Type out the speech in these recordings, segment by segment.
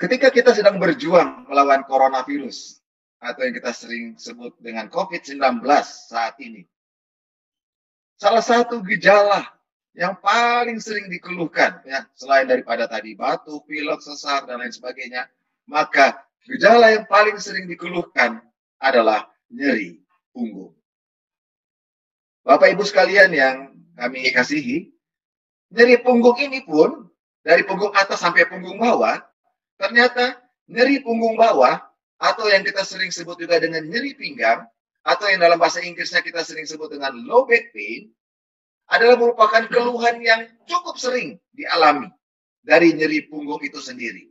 Ketika kita sedang berjuang melawan coronavirus atau yang kita sering sebut dengan COVID-19 saat ini, salah satu gejala yang paling sering dikeluhkan ya selain daripada tadi batuk, pilek, sesar dan lain sebagainya, maka gejala yang paling sering dikeluhkan adalah nyeri punggung. Bapak Ibu sekalian yang kami kasihi, nyeri punggung ini pun dari punggung atas sampai punggung bawah Ternyata nyeri punggung bawah atau yang kita sering sebut juga dengan nyeri pinggang atau yang dalam bahasa Inggrisnya kita sering sebut dengan low back pain adalah merupakan keluhan yang cukup sering dialami dari nyeri punggung itu sendiri.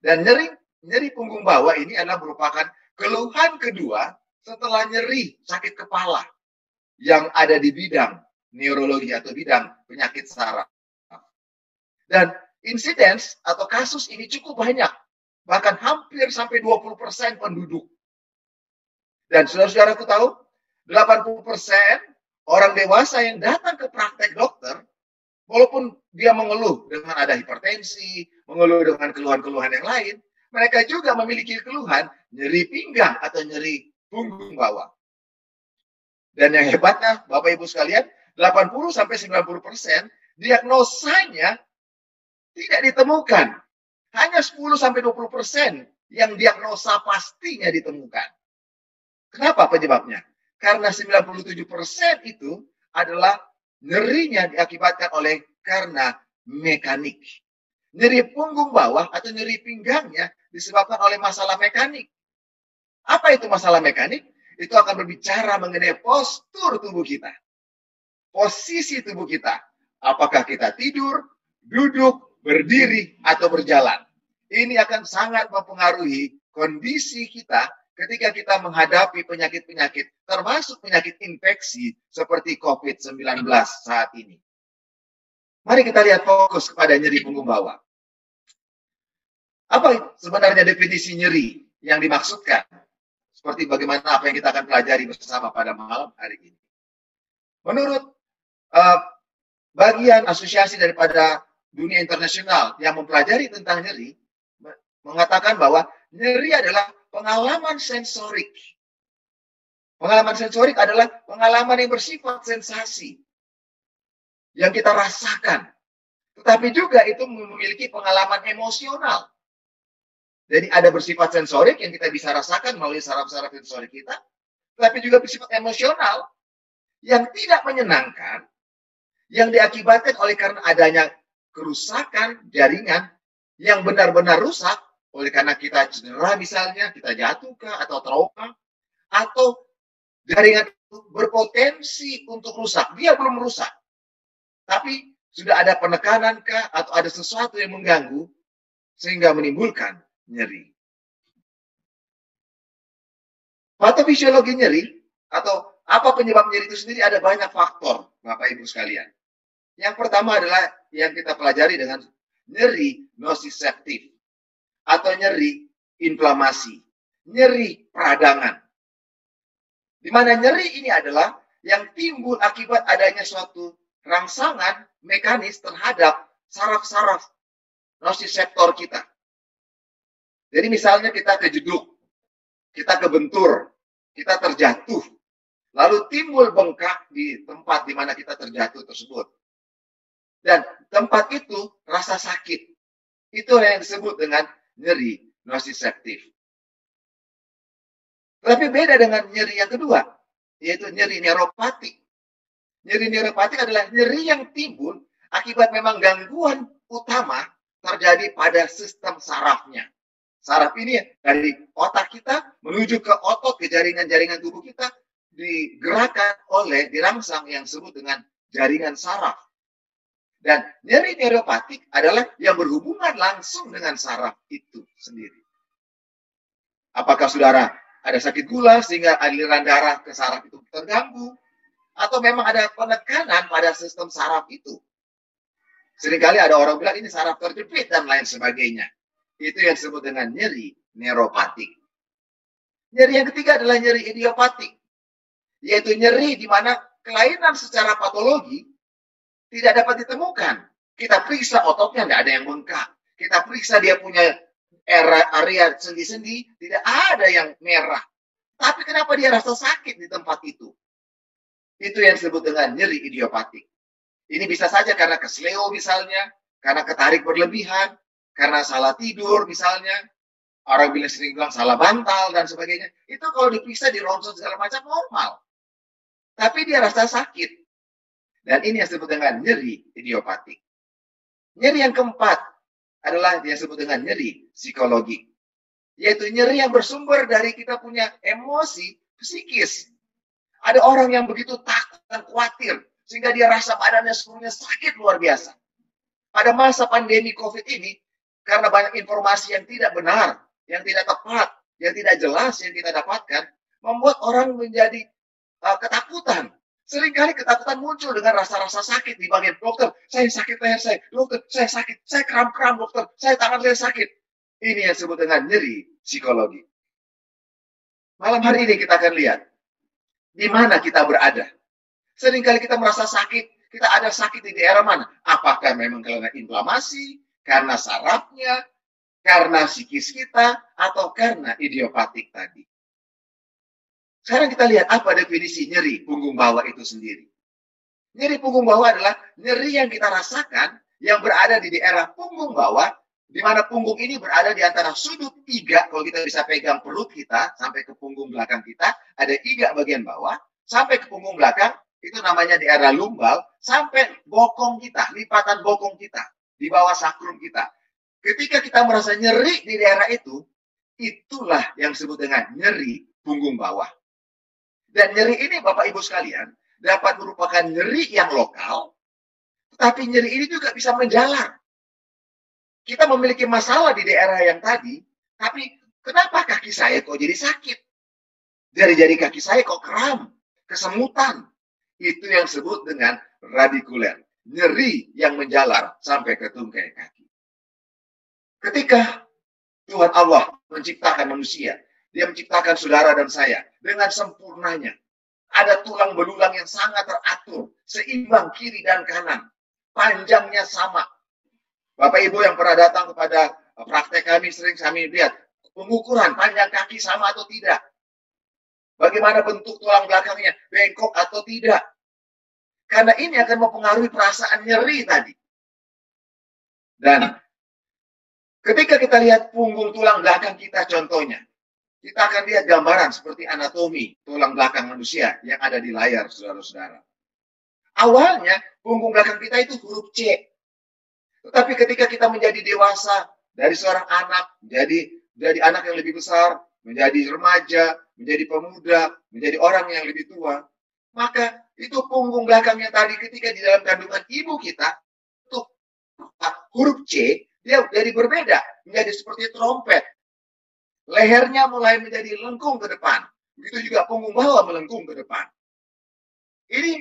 Dan nyeri nyeri punggung bawah ini adalah merupakan keluhan kedua setelah nyeri sakit kepala yang ada di bidang neurologi atau bidang penyakit saraf. Dan insidens atau kasus ini cukup banyak. Bahkan hampir sampai 20% penduduk. Dan saudara-saudaraku tahu, 80% orang dewasa yang datang ke praktek dokter, walaupun dia mengeluh dengan ada hipertensi, mengeluh dengan keluhan-keluhan yang lain, mereka juga memiliki keluhan nyeri pinggang atau nyeri punggung bawah. Dan yang hebatnya, Bapak Ibu sekalian, 80 sampai 90 persen diagnosanya tidak ditemukan. Hanya 10 sampai 20 persen yang diagnosa pastinya ditemukan. Kenapa penyebabnya? Karena 97 persen itu adalah nyerinya diakibatkan oleh karena mekanik. Nyeri punggung bawah atau nyeri pinggangnya disebabkan oleh masalah mekanik. Apa itu masalah mekanik? Itu akan berbicara mengenai postur tubuh kita. Posisi tubuh kita. Apakah kita tidur, duduk, berdiri atau berjalan. Ini akan sangat mempengaruhi kondisi kita ketika kita menghadapi penyakit-penyakit, termasuk penyakit infeksi seperti COVID-19 saat ini. Mari kita lihat fokus kepada nyeri punggung bawah. Apa sebenarnya definisi nyeri yang dimaksudkan? Seperti bagaimana apa yang kita akan pelajari bersama pada malam hari ini. Menurut uh, bagian asosiasi daripada dunia internasional yang mempelajari tentang nyeri mengatakan bahwa nyeri adalah pengalaman sensorik. Pengalaman sensorik adalah pengalaman yang bersifat sensasi yang kita rasakan. Tetapi juga itu memiliki pengalaman emosional. Jadi ada bersifat sensorik yang kita bisa rasakan melalui saraf-saraf sensorik kita, tetapi juga bersifat emosional yang tidak menyenangkan, yang diakibatkan oleh karena adanya kerusakan jaringan yang benar-benar rusak oleh karena kita cedera misalnya, kita jatuh ke atau trauma atau jaringan berpotensi untuk rusak. Dia belum rusak. Tapi sudah ada penekanan kah atau ada sesuatu yang mengganggu sehingga menimbulkan nyeri. Patofisiologi nyeri atau apa penyebab nyeri itu sendiri ada banyak faktor, Bapak Ibu sekalian. Yang pertama adalah yang kita pelajari dengan nyeri nociceptif atau nyeri inflamasi, nyeri peradangan. Di mana nyeri ini adalah yang timbul akibat adanya suatu rangsangan mekanis terhadap saraf-saraf nociceptor kita. Jadi misalnya kita kejeduk, kita kebentur, kita terjatuh, lalu timbul bengkak di tempat di mana kita terjatuh tersebut. Dan tempat itu rasa sakit. Itu yang disebut dengan nyeri nociceptif. Tapi beda dengan nyeri yang kedua, yaitu nyeri neuropatik. Nyeri neuropatik adalah nyeri yang timbul akibat memang gangguan utama terjadi pada sistem sarafnya. Saraf ini dari otak kita menuju ke otot, ke jaringan-jaringan tubuh kita digerakkan oleh dirangsang yang disebut dengan jaringan saraf. Dan nyeri neuropatik adalah yang berhubungan langsung dengan saraf itu sendiri. Apakah saudara ada sakit gula sehingga aliran darah ke saraf itu terganggu? Atau memang ada penekanan pada sistem saraf itu? Seringkali ada orang bilang ini saraf terjepit dan lain sebagainya. Itu yang disebut dengan nyeri neuropatik. Nyeri yang ketiga adalah nyeri idiopatik. Yaitu nyeri di mana kelainan secara patologi tidak dapat ditemukan. Kita periksa ototnya, tidak ada yang bengkak. Kita periksa dia punya area sendi-sendi tidak ada yang merah. Tapi kenapa dia rasa sakit di tempat itu? Itu yang disebut dengan nyeri idiopatik. Ini bisa saja karena kesleo misalnya, karena ketarik berlebihan, karena salah tidur misalnya, orang bilang sering bilang salah bantal dan sebagainya. Itu kalau diperiksa di ronsen segala macam normal. Tapi dia rasa sakit. Dan ini yang disebut dengan nyeri idiopatik. Nyeri yang keempat, adalah yang disebut dengan nyeri psikologi. Yaitu nyeri yang bersumber dari kita punya emosi psikis. Ada orang yang begitu takut dan khawatir sehingga dia rasa badannya semuanya sakit luar biasa. Pada masa pandemi COVID ini, karena banyak informasi yang tidak benar, yang tidak tepat, yang tidak jelas yang kita dapatkan, membuat orang menjadi uh, ketakutan Seringkali ketakutan muncul dengan rasa-rasa sakit di bagian dokter. Saya sakit leher saya, dokter, saya sakit, saya kram-kram dokter, saya tangan saya sakit. Ini yang disebut dengan nyeri psikologi. Malam hari ini kita akan lihat di mana kita berada. Seringkali kita merasa sakit, kita ada sakit di daerah mana? Apakah memang karena inflamasi, karena sarafnya, karena psikis kita, atau karena idiopatik tadi? Sekarang kita lihat apa definisi nyeri punggung bawah itu sendiri. Nyeri punggung bawah adalah nyeri yang kita rasakan yang berada di daerah punggung bawah, di mana punggung ini berada di antara sudut tiga, kalau kita bisa pegang perut kita sampai ke punggung belakang kita, ada tiga bagian bawah, sampai ke punggung belakang, itu namanya daerah lumbal, sampai bokong kita, lipatan bokong kita, di bawah sakrum kita. Ketika kita merasa nyeri di daerah itu, itulah yang disebut dengan nyeri punggung bawah. Dan nyeri ini Bapak Ibu sekalian dapat merupakan nyeri yang lokal, tapi nyeri ini juga bisa menjalar. Kita memiliki masalah di daerah yang tadi, tapi kenapa kaki saya kok jadi sakit? Jari-jari kaki saya kok kram, kesemutan. Itu yang disebut dengan radikuler. Nyeri yang menjalar sampai ke tungkai kaki. Ketika Tuhan Allah menciptakan manusia, dia menciptakan saudara dan saya dengan sempurnanya. Ada tulang belulang yang sangat teratur, seimbang kiri dan kanan. Panjangnya sama. Bapak Ibu yang pernah datang kepada praktek kami sering kami lihat pengukuran panjang kaki sama atau tidak. Bagaimana bentuk tulang belakangnya, bengkok atau tidak. Karena ini akan mempengaruhi perasaan nyeri tadi. Dan ketika kita lihat punggung tulang belakang kita contohnya, kita akan lihat gambaran seperti anatomi tulang belakang manusia yang ada di layar, saudara-saudara. Awalnya, punggung belakang kita itu huruf C. Tetapi ketika kita menjadi dewasa, dari seorang anak, menjadi jadi anak yang lebih besar, menjadi remaja, menjadi pemuda, menjadi orang yang lebih tua, maka itu punggung belakang yang tadi ketika di dalam kandungan ibu kita, itu huruf C, dia jadi berbeda, menjadi seperti trompet, Lehernya mulai menjadi lengkung ke depan. Begitu juga punggung bawah melengkung ke depan. Ini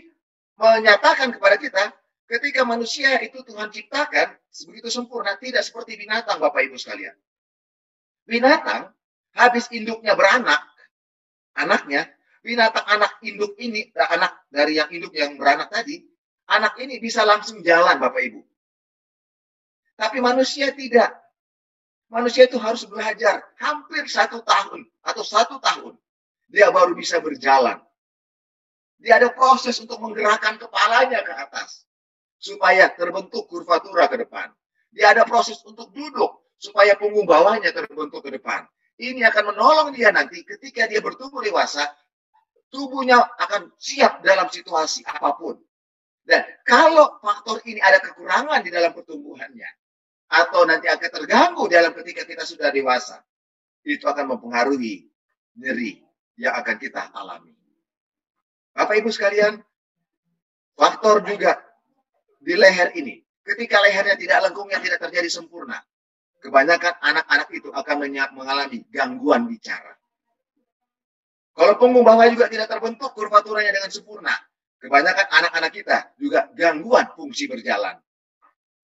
menyatakan kepada kita, ketika manusia itu Tuhan ciptakan sebegitu sempurna, tidak seperti binatang Bapak Ibu sekalian. Binatang, habis induknya beranak, anaknya, binatang anak induk ini, anak dari yang induk yang beranak tadi, anak ini bisa langsung jalan Bapak Ibu. Tapi manusia tidak manusia itu harus belajar hampir satu tahun atau satu tahun. Dia baru bisa berjalan. Dia ada proses untuk menggerakkan kepalanya ke atas. Supaya terbentuk kurvatura ke depan. Dia ada proses untuk duduk. Supaya punggung bawahnya terbentuk ke depan. Ini akan menolong dia nanti ketika dia bertumbuh dewasa. Tubuhnya akan siap dalam situasi apa pun. Dan kalau faktor ini ada kekurangan di dalam pertumbuhannya, atau nanti akan terganggu dalam ketika kita sudah dewasa, itu akan mempengaruhi nyeri yang akan kita alami. Bapak Ibu sekalian, faktor juga di leher ini. Ketika lehernya tidak lengkung yang tidak terjadi sempurna, kebanyakan anak-anak itu akan mengalami gangguan bicara. Kalau punggung bawah juga tidak terbentuk kurvaturanya dengan sempurna, kebanyakan anak-anak kita juga gangguan fungsi berjalan.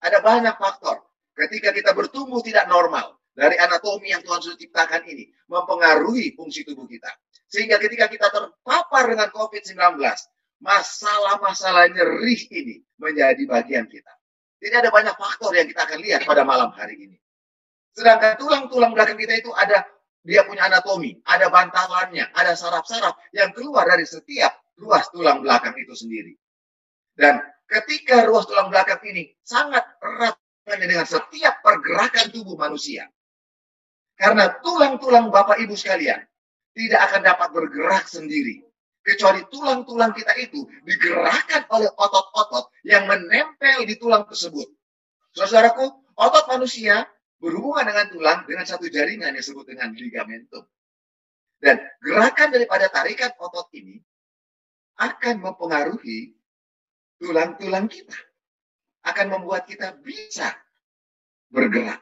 Ada banyak faktor ketika kita bertumbuh tidak normal dari anatomi yang Tuhan sudah ciptakan ini mempengaruhi fungsi tubuh kita. Sehingga ketika kita terpapar dengan COVID-19, masalah-masalah nyeri ini menjadi bagian kita. Jadi ada banyak faktor yang kita akan lihat pada malam hari ini. Sedangkan tulang-tulang belakang kita itu ada dia punya anatomi, ada bantalannya, ada saraf-saraf yang keluar dari setiap ruas tulang belakang itu sendiri. Dan ketika ruas tulang belakang ini sangat erat dengan setiap pergerakan tubuh manusia. Karena tulang-tulang Bapak Ibu sekalian tidak akan dapat bergerak sendiri. Kecuali tulang-tulang kita itu digerakkan oleh otot-otot yang menempel di tulang tersebut. Saudaraku, otot manusia berhubungan dengan tulang dengan satu jaringan yang disebut dengan ligamentum. Dan gerakan daripada tarikan otot ini akan mempengaruhi tulang-tulang kita. Akan membuat kita bisa bergerak.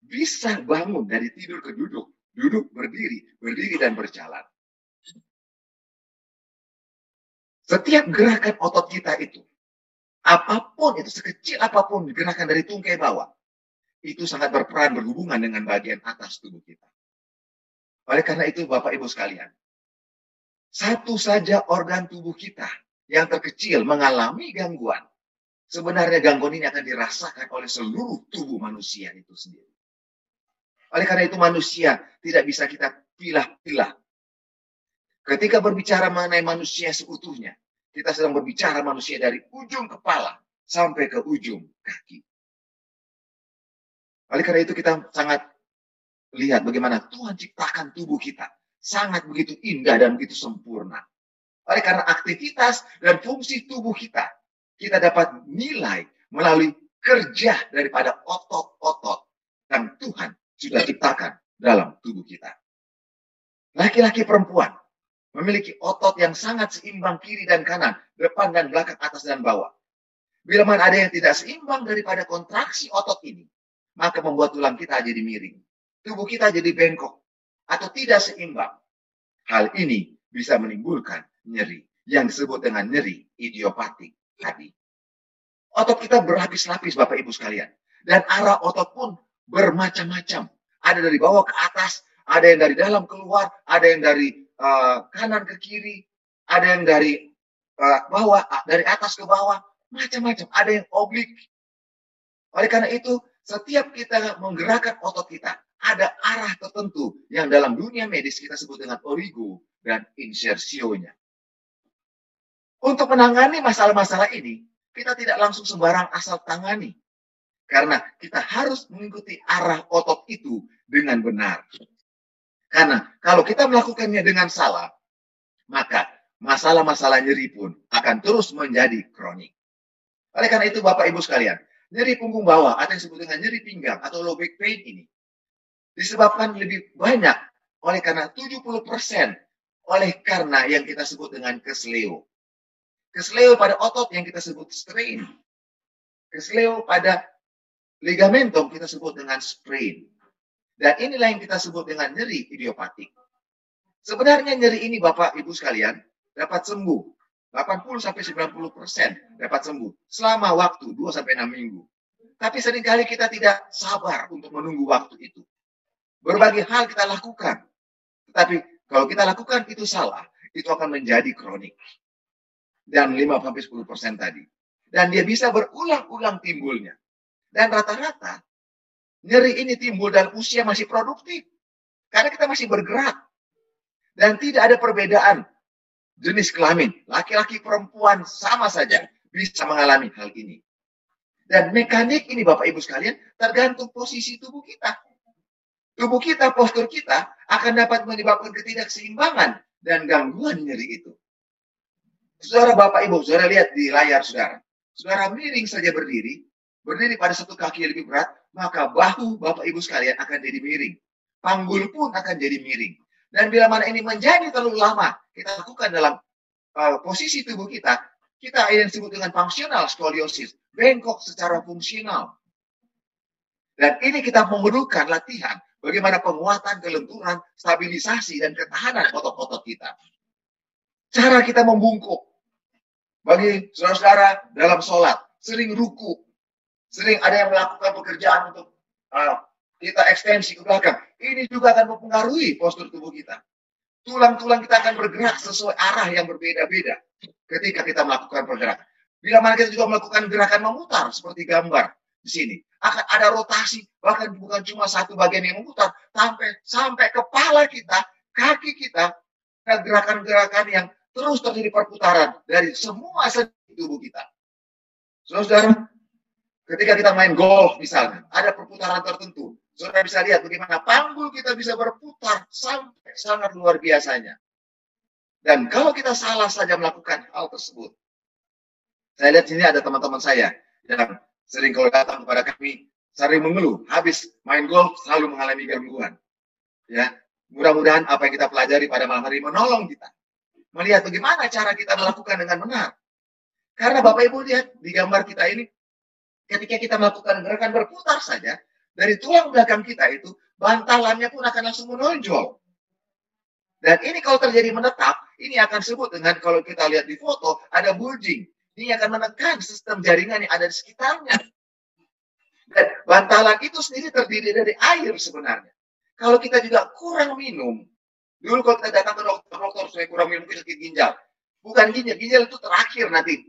Bisa bangun dari tidur ke duduk. Duduk, berdiri, berdiri dan berjalan. Setiap gerakan otot kita itu, apa pun itu, sekecil apa pun gerakan dari tungkai bawah, itu sangat berperan berhubungan dengan bagian atas tubuh kita. Oleh karena itu, Bapak Ibu sekalian, satu saja organ tubuh kita yang terkecil mengalami gangguan, sebenarnya gangguan ini akan dirasakan oleh seluruh tubuh manusia itu sendiri. Oleh karena itu manusia tidak bisa kita pilah-pilah. Ketika berbicara mengenai manusia seutuhnya, kita sedang berbicara manusia dari ujung kepala sampai ke ujung kaki. Oleh karena itu kita sangat lihat bagaimana Tuhan ciptakan tubuh kita. Sangat begitu indah dan begitu sempurna. Oleh karena aktivitas dan fungsi tubuh kita, kita dapat nilai melalui kerja daripada otot-otot yang Tuhan sudah ciptakan dalam tubuh kita. Laki-laki perempuan memiliki otot yang sangat seimbang kiri dan kanan, depan dan belakang, atas dan bawah. Bila mana ada yang tidak seimbang daripada kontraksi otot ini, maka membuat tulang kita jadi miring. Tubuh kita jadi bengkok atau tidak seimbang. Hal ini bisa menimbulkan nyeri yang disebut dengan nyeri idiopatik tadi. Otot kita berlapis-lapis Bapak Ibu sekalian. Dan arah otot pun bermacam-macam. Ada dari bawah ke atas, ada yang dari dalam keluar, ada yang dari uh, kanan ke kiri, ada yang dari uh, bawah, dari atas ke bawah, macam-macam. Ada yang oblik. Oleh karena itu, setiap kita menggerakkan otot kita, ada arah tertentu yang dalam dunia medis kita sebut dengan origo dan insersionya. Untuk menangani masalah-masalah ini, kita tidak langsung sembarang asal tangani. Karena kita harus mengikuti arah otot itu dengan benar. Karena kalau kita melakukannya dengan salah, maka masalah-masalah nyeri pun akan terus menjadi kronik. Oleh karena itu Bapak Ibu sekalian, nyeri punggung bawah atau yang disebut dengan nyeri pinggang atau low back pain ini disebabkan lebih banyak oleh karena 70% oleh karena yang kita sebut dengan kesleo. Kesleo pada otot yang kita sebut strain. Kesleo pada ligamentum kita sebut dengan sprain. Dan inilah yang kita sebut dengan nyeri idiopatik. Sebenarnya nyeri ini Bapak Ibu sekalian dapat sembuh 80 sampai 90 persen dapat sembuh selama waktu 2 sampai 6 minggu. Tapi sering kali kita tidak sabar untuk menunggu waktu itu. Berbagai hal kita lakukan. Tetapi kalau kita lakukan itu salah, itu akan menjadi kronik. Dan 5 sampai 10 persen tadi. Dan dia bisa berulang-ulang timbulnya. Dan rata-rata nyeri ini timbul dalam usia masih produktif. Karena kita masih bergerak. Dan tidak ada perbedaan jenis kelamin, laki-laki perempuan sama saja bisa mengalami hal ini. Dan mekanik ini Bapak Ibu sekalian tergantung posisi tubuh kita. Tubuh kita, postur kita akan dapat menyebabkan ketidakseimbangan dan gangguan nyeri itu. Saudara Bapak Ibu, saudara lihat di layar saudara. Saudara miring saja berdiri, berdiri pada satu kaki yang lebih berat, maka bahu Bapak Ibu sekalian akan jadi miring. Panggul pun akan jadi miring. Dan bila mana ini menjadi terlalu lama, kita lakukan dalam uh, posisi tubuh kita, kita yang disebut dengan fungsional skoliosis, bengkok secara fungsional. Dan ini kita memerlukan latihan bagaimana penguatan, kelenturan, stabilisasi, dan ketahanan otot-otot kita. Cara kita membungkuk. Bagi saudara-saudara dalam sholat, sering ruku. Sering ada yang melakukan pekerjaan untuk uh, kita ekstensi ke belakang. Ini juga akan mempengaruhi postur tubuh kita. Tulang-tulang kita akan bergerak sesuai arah yang berbeda-beda ketika kita melakukan pergerakan. Bila mana kita juga melakukan gerakan memutar seperti gambar. di sini. Akan ada rotasi, bahkan bukan cuma satu bagian yang memutar, sampai sampai kepala kita, kaki kita, gerakan-gerakan yang terus terjadi perputaran dari semua sendi tubuh kita. Saudara, ketika kita main golf misalnya, ada perputaran tertentu. Saudara bisa lihat bagaimana panggul kita bisa berputar sampai sangat luar biasanya. Dan kalau kita salah saja melakukan hal tersebut, saya lihat sini ada teman-teman saya yang sering kalau datang kepada kami sering mengeluh habis main golf selalu mengalami gangguan. Ya, mudah-mudahan apa yang kita pelajari pada malam hari menolong kita melihat bagaimana cara kita melakukan dengan benar. Karena Bapak Ibu lihat di gambar kita ini, ketika kita melakukan gerakan berputar saja, dari tulang belakang kita itu, bantalannya pun akan langsung menonjol. Dan ini kalau terjadi menetap, ini akan sebut dengan kalau kita lihat di foto, ada bulging. Ini akan menekan sistem jaringan yang ada di sekitarnya. Dan bantalan itu sendiri terdiri dari air sebenarnya. Kalau kita juga kurang minum, dulu kalau kita datang ke dokter, dokter saya kurang minum sakit ginjal. Bukan ginjal, ginjal itu terakhir nanti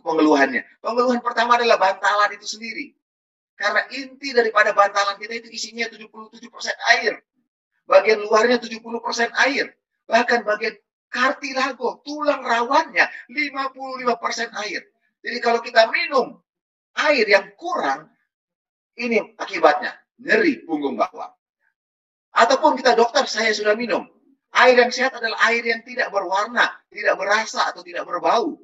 pengeluhannya. Pengeluhan pertama adalah bantalan itu sendiri. Karena inti daripada bantalan kita itu isinya 77% air. Bagian luarnya 70% air. Bahkan bagian kartilago, tulang rawannya 55% air. Jadi kalau kita minum air yang kurang, ini akibatnya nyeri punggung bawah. Ataupun kita dokter, saya sudah minum. Air yang sehat adalah air yang tidak berwarna, tidak berasa atau tidak berbau.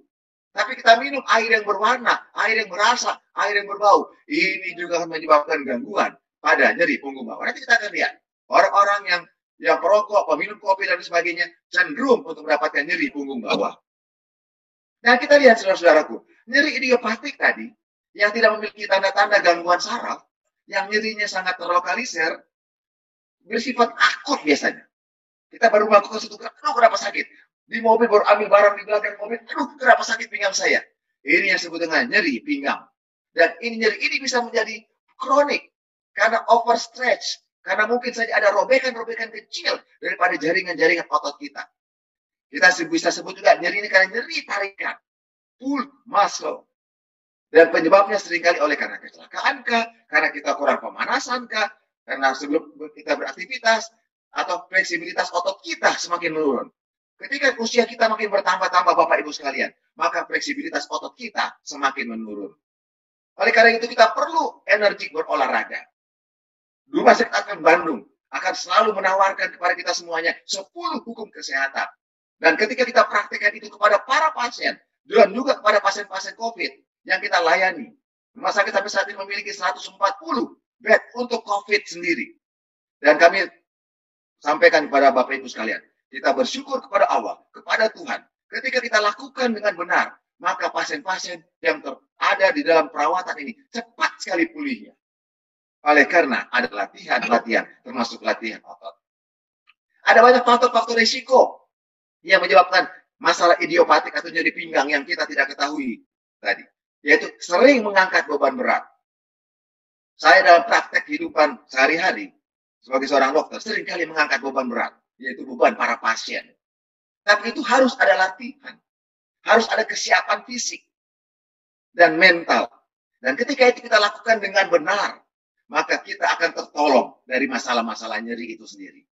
Tapi kita minum air yang berwarna, air yang berasa, air yang berbau. Ini juga akan menyebabkan gangguan pada nyeri punggung bawah. Nanti kita akan lihat orang-orang yang yang perokok, peminum kopi dan sebagainya cenderung untuk mendapatkan nyeri punggung bawah. Nah kita lihat saudara-saudaraku, nyeri idiopatik tadi yang tidak memiliki tanda-tanda gangguan saraf, yang nyerinya sangat terlokalisir, bersifat akut biasanya. Kita baru melakukan satu gerak, aduh kenapa sakit? Di mobil baru ambil barang di belakang mobil, aduh kenapa sakit pinggang saya? Ini yang disebut dengan nyeri pinggang. Dan ini nyeri ini bisa menjadi kronik karena overstretch, karena mungkin saja ada robekan-robekan kecil daripada jaringan-jaringan otot kita. Kita bisa sebut juga nyeri ini karena nyeri tarikan. Pull muscle. Dan penyebabnya sering kali oleh karena kecelakaan kah, karena kita kurang pemanasan kah, karena sebelum kita beraktivitas, atau fleksibilitas otot kita semakin menurun. Ketika usia kita makin bertambah-tambah Bapak Ibu sekalian, maka fleksibilitas otot kita semakin menurun. Oleh karena itu kita perlu energi berolahraga. Rumah Sakit Advent Bandung akan selalu menawarkan kepada kita semuanya 10 hukum kesehatan. Dan ketika kita praktekkan itu kepada para pasien, dan juga kepada pasien-pasien COVID yang kita layani. Rumah sakit sampai saat ini memiliki 140 bed untuk COVID sendiri. Dan kami sampaikan kepada Bapak Ibu sekalian, kita bersyukur kepada Allah, kepada Tuhan. Ketika kita lakukan dengan benar, maka pasien-pasien yang ada di dalam perawatan ini cepat sekali pulihnya. Oleh karena ada latihan-latihan, termasuk latihan otot. Ada banyak faktor-faktor risiko yang menyebabkan masalah idiopatik atau nyeri pinggang yang kita tidak ketahui tadi. Yaitu sering mengangkat beban berat. Saya dalam praktek kehidupan sehari-hari, sebagai seorang dokter, sering kali mengangkat beban berat, yaitu beban para pasien. Tapi itu harus ada latihan. Harus ada kesiapan fisik dan mental. Dan ketika itu kita lakukan dengan benar, maka kita akan tertolong dari masalah-masalah nyeri itu sendiri.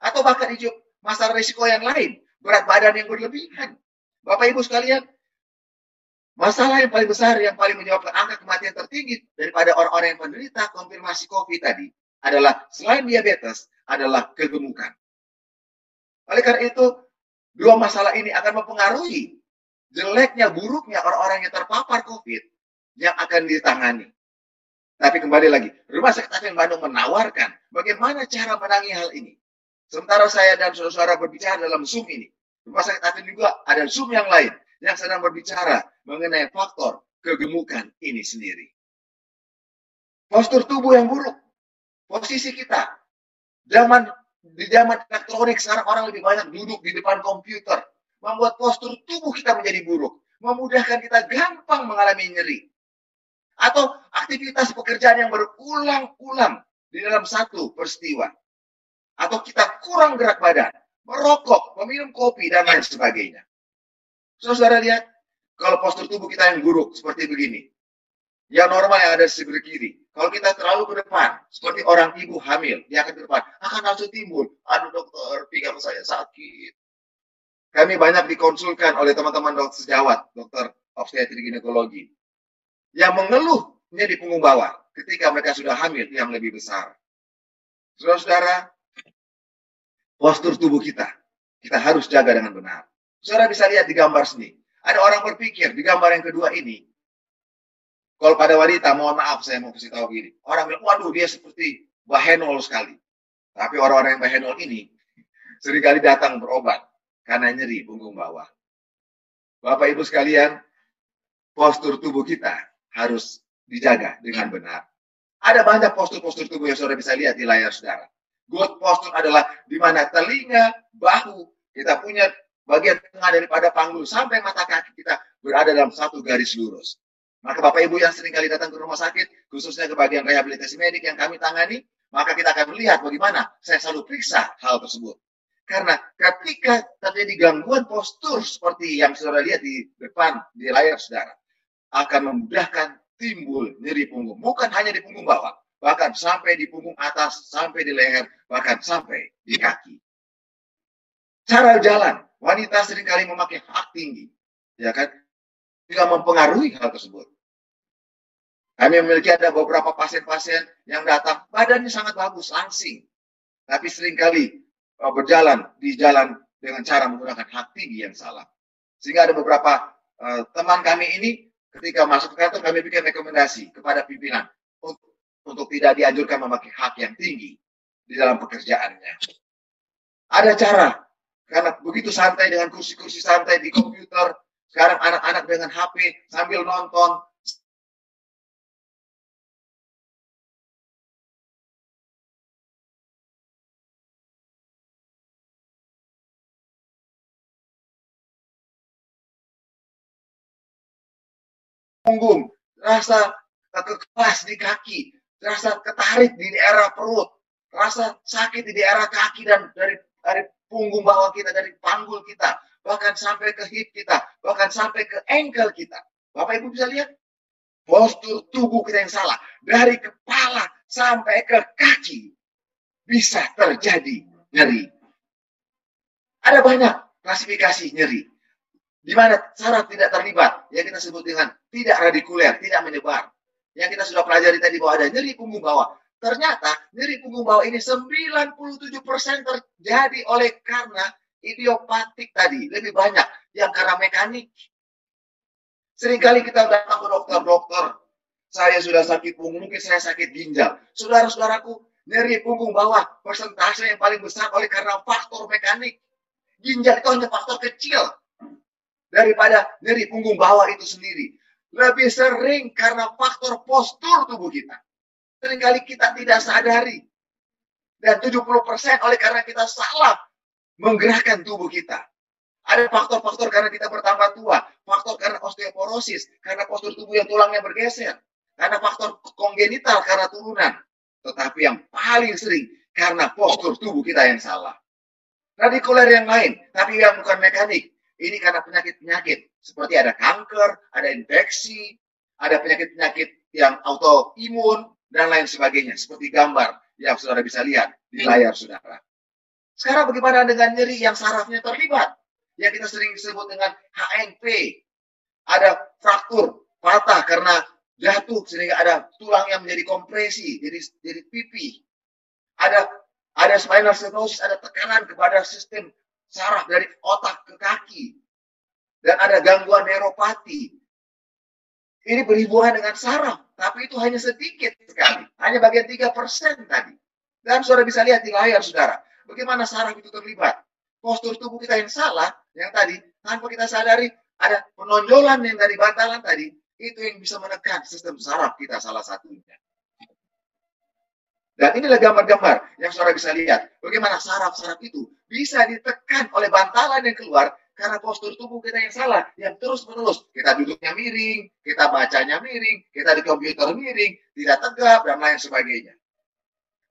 Atau bahkan hidup masalah risiko yang lain, berat badan yang berlebihan. Bapak Ibu sekalian, masalah yang paling besar yang paling menyebabkan angka kematian tertinggi daripada orang-orang yang menderita konfirmasi COVID tadi adalah selain diabetes adalah kegemukan. Oleh karena itu, dua masalah ini akan mempengaruhi jeleknya, buruknya orang-orang yang terpapar COVID yang akan ditangani. Tapi kembali lagi, Rumah Sakit Advent Bandung menawarkan bagaimana cara menangi hal ini. Sementara saya dan saudara-saudara berbicara dalam Zoom ini, Rumah Sakit Advent juga ada Zoom yang lain yang sedang berbicara mengenai faktor kegemukan ini sendiri. Postur tubuh yang buruk, posisi kita. Zaman di zaman elektronik sekarang orang lebih banyak duduk di depan komputer, membuat postur tubuh kita menjadi buruk, memudahkan kita gampang mengalami nyeri atau aktivitas pekerjaan yang berulang-ulang di dalam satu peristiwa. Atau kita kurang gerak badan, merokok, meminum kopi, dan lain sebagainya. Saudara lihat, kalau postur tubuh kita yang buruk seperti begini, Yang normal yang ada di sebelah kiri. Kalau kita terlalu ke depan, seperti orang ibu hamil, dia akan ke depan, akan langsung timbul. Aduh dokter, pinggang saya sakit. Kami banyak dikonsulkan oleh teman-teman dokter sejawat, dokter obstetri ginekologi. Yang mengeluhnya di punggung bawah ketika mereka sudah hamil yang lebih besar. Saudara-saudara, postur tubuh kita, kita harus jaga dengan benar. Saudara bisa lihat di gambar sini. Ada orang berpikir di gambar yang kedua ini, kalau pada wanita, mohon maaf saya mau kasih tahu gini. Orang bilang, waduh dia seperti bahenol sekali. Tapi orang-orang yang bahenol ini sering kali datang berobat karena nyeri punggung bawah. Bapak Ibu sekalian, postur tubuh kita harus dijaga dengan benar. Ada banyak postur-postur tubuh yang saudara bisa lihat di layar saudara. Good postur adalah di mana telinga, bahu, kita punya bagian tengah daripada panggul sampai mata kaki kita berada dalam satu garis lurus. Maka Bapak Ibu yang sering kali datang ke rumah sakit, khususnya ke bagian rehabilitasi medik yang kami tangani, maka kita akan melihat bagaimana saya selalu periksa hal tersebut. Karena ketika terjadi gangguan postur seperti yang saudara lihat di depan di layar saudara, akan memudahkan timbul nyeri punggung. Bukan hanya di punggung bawah, bahkan sampai di punggung atas, sampai di leher, bahkan sampai di kaki. Cara jalan, wanita sering kali memakai hak tinggi, ya kan? Juga mempengaruhi hal tersebut. Kami memiliki ada beberapa pasien-pasien yang datang, badannya sangat bagus, langsing. Tapi sering kali uh, berjalan di jalan dengan cara menggunakan hak tinggi yang salah. Sehingga ada beberapa uh, teman kami ini ketika masuk ke kantor kami bikin rekomendasi kepada pimpinan untuk, untuk tidak dianjurkan memakai hak yang tinggi di dalam pekerjaannya. Ada cara, karena begitu santai dengan kursi-kursi santai di komputer, sekarang anak-anak dengan HP sambil nonton. Punggung, rasa kekeras di kaki, rasa ketarik di daerah perut, rasa sakit di daerah kaki dan dari dari punggung bawah kita, dari panggul kita bahkan sampai ke hip kita, bahkan sampai ke ankle kita. Bapak Ibu bisa lihat postur tubuh kita yang salah dari kepala sampai ke kaki bisa terjadi nyeri. Ada banyak klasifikasi nyeri di mana saraf tidak terlibat yang kita sebut dengan tidak radikuler, tidak menyebar. Yang kita sudah pelajari tadi bahwa ada nyeri punggung bawah. Ternyata nyeri punggung bawah ini 97% terjadi oleh karena idiopatik tadi lebih banyak yang karena mekanik. Seringkali kita datang ke dokter-dokter, saya sudah sakit punggung, mungkin saya sakit ginjal. Saudara-saudaraku, nyeri punggung bawah persentase yang paling besar oleh karena faktor mekanik. Ginjal itu hanya faktor kecil daripada nyeri punggung bawah itu sendiri. Lebih sering karena faktor postur tubuh kita. Seringkali kita tidak sadari. Dan 70% oleh karena kita salah menggerakkan tubuh kita. Ada faktor-faktor karena kita bertambah tua, faktor karena osteoporosis, karena postur tubuh yang tulangnya bergeser, karena faktor kongenital karena turunan. Tetapi yang paling sering karena postur tubuh kita yang salah. Radikuler yang lain, tapi yang bukan mekanik. Ini karena penyakit-penyakit seperti ada kanker, ada infeksi, ada penyakit-penyakit yang autoimun dan lain sebagainya. Seperti gambar yang saudara bisa lihat di layar saudara. Sekarang bagaimana dengan nyeri yang sarafnya terlibat? Yang kita sering sebut dengan HNP. Ada fraktur, patah karena jatuh sehingga ada tulang yang menjadi kompresi, jadi jadi pipi. Ada ada spinal stenosis, ada tekanan kepada sistem saraf dari otak ke kaki. Dan ada gangguan neuropati. Ini berhubungan dengan saraf, tapi itu hanya sedikit sekali. Hanya bagian 3% tadi. Dan saudara bisa lihat di layar, saudara. Bagaimana saraf itu terlibat? Postur tubuh kita yang salah, yang tadi, tanpa kita sadari, ada penonjolan yang dari bantalan tadi, itu yang bisa menekan sistem saraf kita salah satunya. Dan inilah gambar-gambar yang saudara bisa lihat. Bagaimana saraf-saraf itu bisa ditekan oleh bantalan yang keluar karena postur tubuh kita yang salah, yang terus-menerus. Kita duduknya miring, kita bacanya miring, kita di komputer miring, tidak tegap, dan lain sebagainya.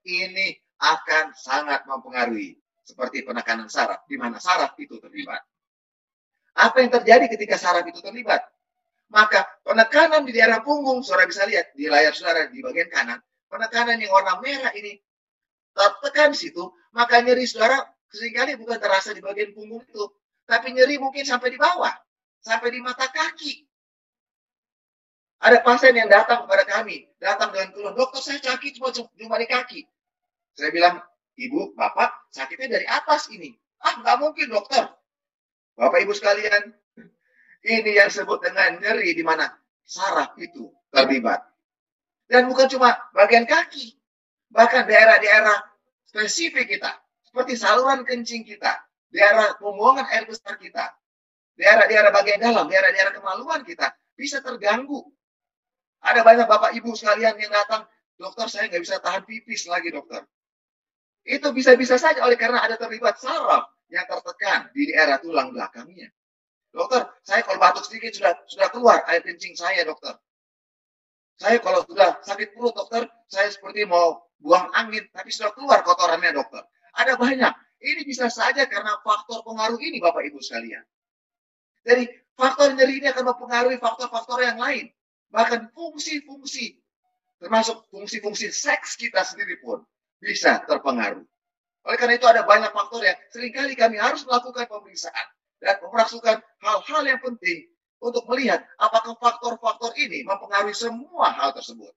Ini akan sangat mempengaruhi seperti penekanan saraf, di mana saraf itu terlibat. Apa yang terjadi ketika saraf itu terlibat? maka penekanan di daerah punggung, saudara bisa lihat di layar saudara di bagian kanan, penekanan yang warna merah ini tertekan situ, maka nyeri saudara sering kali bukan terasa di bagian punggung itu, tapi nyeri mungkin sampai di bawah, sampai di mata kaki. Ada pasien yang datang kepada kami, datang dengan keluhan, dokter saya sakit cuma, cuma di kaki. Saya bilang, ibu, bapak sakitnya dari atas ini. Ah, nggak mungkin dokter. Bapak ibu sekalian, ini yang disebut dengan nyeri di mana saraf itu terlibat. Dan bukan cuma bagian kaki, bahkan daerah-daerah spesifik kita, seperti saluran kencing kita, daerah pembuangan air besar kita, daerah-daerah bagian dalam, daerah-daerah kemaluan kita bisa terganggu ada banyak bapak ibu sekalian yang datang, dokter saya nggak bisa tahan pipis lagi dokter. Itu bisa-bisa saja oleh karena ada terlibat saraf yang tertekan di daerah tulang belakangnya. Dokter, saya kalau batuk sedikit sudah sudah keluar air kencing saya dokter. Saya kalau sudah sakit perut dokter, saya seperti mau buang angin, tapi sudah keluar kotorannya dokter. Ada banyak. Ini bisa saja karena faktor pengaruh ini Bapak Ibu sekalian. Jadi faktor nyeri ini akan mempengaruhi faktor-faktor yang lain bahkan fungsi-fungsi termasuk fungsi-fungsi seks kita sendiri pun bisa terpengaruh. Oleh karena itu ada banyak faktor yang sering kali kami harus melakukan pemeriksaan dan melakukan hal-hal yang penting untuk melihat apakah faktor-faktor ini mempengaruhi semua hal tersebut.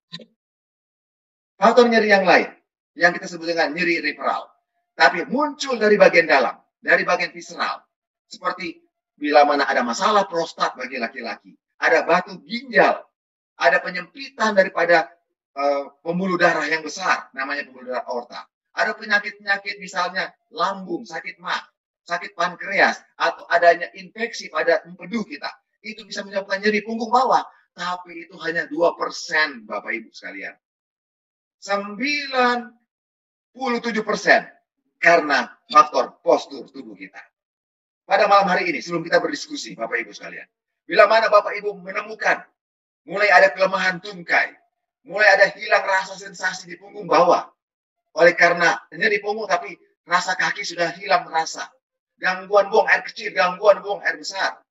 Faktor nyeri yang lain yang kita sebut dengan nyeri referral, tapi muncul dari bagian dalam, dari bagian visceral, seperti bila mana ada masalah prostat bagi laki-laki, ada batu ginjal ada penyempitan daripada uh, pembuluh darah yang besar, namanya pembuluh darah aorta. Ada penyakit-penyakit misalnya lambung, sakit mah, sakit pankreas, atau adanya infeksi pada empedu kita. Itu bisa menyebabkan nyeri punggung bawah. Tapi itu hanya 2% Bapak Ibu sekalian. 97% karena faktor postur tubuh kita. Pada malam hari ini, sebelum kita berdiskusi Bapak Ibu sekalian. Bila mana Bapak Ibu menemukan mulai ada kelemahan tungkai, mulai ada hilang rasa sensasi di punggung bawah. Oleh karena nyeri punggung tapi rasa kaki sudah hilang rasa. Gangguan buang air kecil, gangguan buang air besar.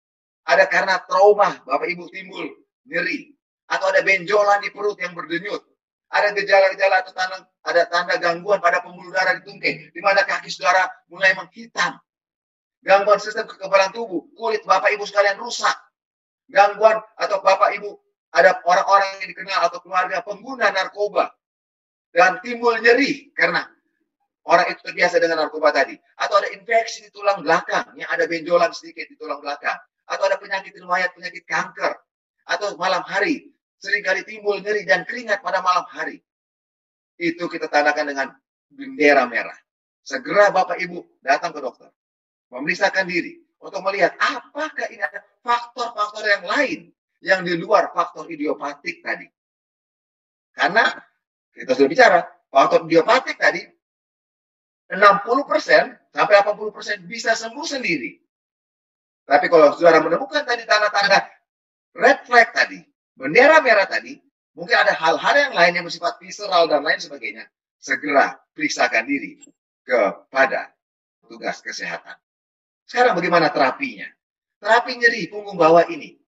Ada karena trauma Bapak Ibu timbul nyeri. Atau ada benjolan di perut yang berdenyut. Ada gejala-gejala atau tanda, ada tanda gangguan pada pembuluh darah di tungkai. Di mana kaki saudara mulai menghitam. Gangguan sistem kekebalan tubuh. Kulit Bapak Ibu sekalian rusak. Gangguan atau Bapak Ibu ada orang-orang yang dikenal atau keluarga pengguna narkoba. Dan timbul nyeri karena orang itu terbiasa dengan narkoba tadi. Atau ada infeksi di tulang belakang yang ada benjolan sedikit di tulang belakang. Atau ada penyakit riwayat penyakit kanker. Atau malam hari sering kali timbul nyeri dan keringat pada malam hari. Itu kita tandakan dengan bendera merah. Segera Bapak Ibu datang ke dokter. Memeriksakan diri untuk melihat apakah ini ada faktor-faktor yang lain yang di luar faktor idiopatik tadi. Karena kita sudah bicara, faktor idiopatik tadi 60% sampai 80% bisa sembuh sendiri. Tapi kalau saudara menemukan tadi tanda-tanda red flag tadi, bendera merah tadi, mungkin ada hal-hal yang lain yang bersifat visceral dan lain sebagainya, segera periksakan diri kepada tugas kesehatan. Sekarang bagaimana terapinya? Terapi nyeri punggung bawah ini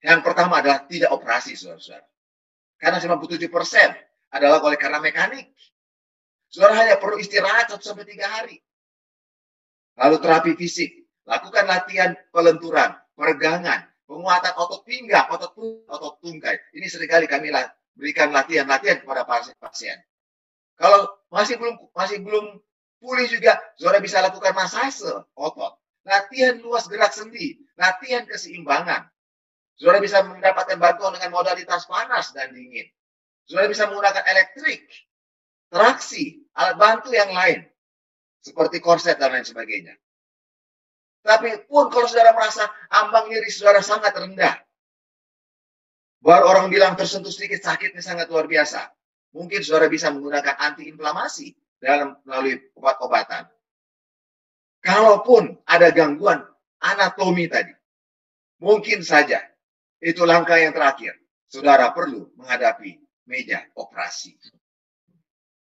yang pertama adalah tidak operasi, saudara-saudara. Karena 97% adalah oleh karena mekanik. Saudara hanya perlu istirahat 1 sampai 3 hari. Lalu terapi fisik. Lakukan latihan pelenturan, peregangan, penguatan otot pinggang, otot perut, otot tungkai. Ini sering kali kami berikan latihan-latihan kepada pasien. Kalau masih belum masih belum pulih juga, saudara bisa lakukan masase otot, latihan luas gerak sendi, latihan keseimbangan, Saudara bisa mendapatkan bantuan dengan modalitas panas dan dingin. Saudara bisa menggunakan elektrik, traksi, alat bantu yang lain. Seperti korset dan lain sebagainya. Tapi pun kalau saudara merasa ambang nyeri saudara sangat rendah. Baru orang bilang tersentuh sedikit sakitnya sangat luar biasa. Mungkin saudara bisa menggunakan antiinflamasi dalam melalui obat-obatan. Kalaupun ada gangguan anatomi tadi, mungkin saja itu langkah yang terakhir. Saudara perlu menghadapi meja operasi.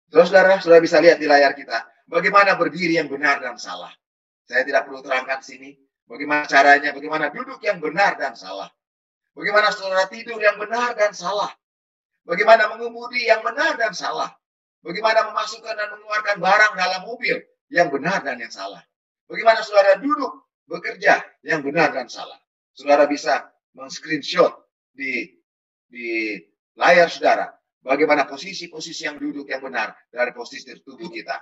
Terus saudara, saudara bisa lihat di layar kita bagaimana berdiri yang benar dan salah. Saya tidak perlu terangkan sini bagaimana caranya, bagaimana duduk yang benar dan salah. Bagaimana saudara tidur yang benar dan salah. Bagaimana mengemudi yang benar dan salah. Bagaimana memasukkan dan mengeluarkan barang dalam mobil yang benar dan yang salah. Bagaimana saudara duduk bekerja yang benar dan salah. Saudara bisa meng-screenshot di di layar saudara bagaimana posisi-posisi yang duduk yang benar dari posisi tubuh kita.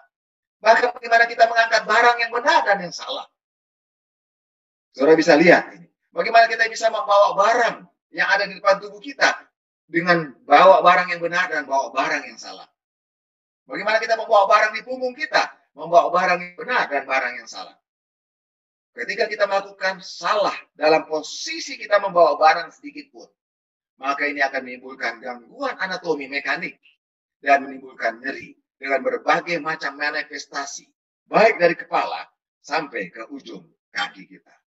Bahkan bagaimana kita mengangkat barang yang benar dan yang salah. Saudara bisa lihat ini. Bagaimana kita bisa membawa barang yang ada di depan tubuh kita dengan bawa barang yang benar dan bawa barang yang salah. Bagaimana kita membawa barang di punggung kita, membawa barang yang benar dan barang yang salah. Ketika kita melakukan salah dalam posisi kita membawa barang sedikit pun, maka ini akan menimbulkan gangguan anatomi mekanik dan menimbulkan nyeri dengan berbagai macam manifestasi, baik dari kepala sampai ke ujung kaki kita.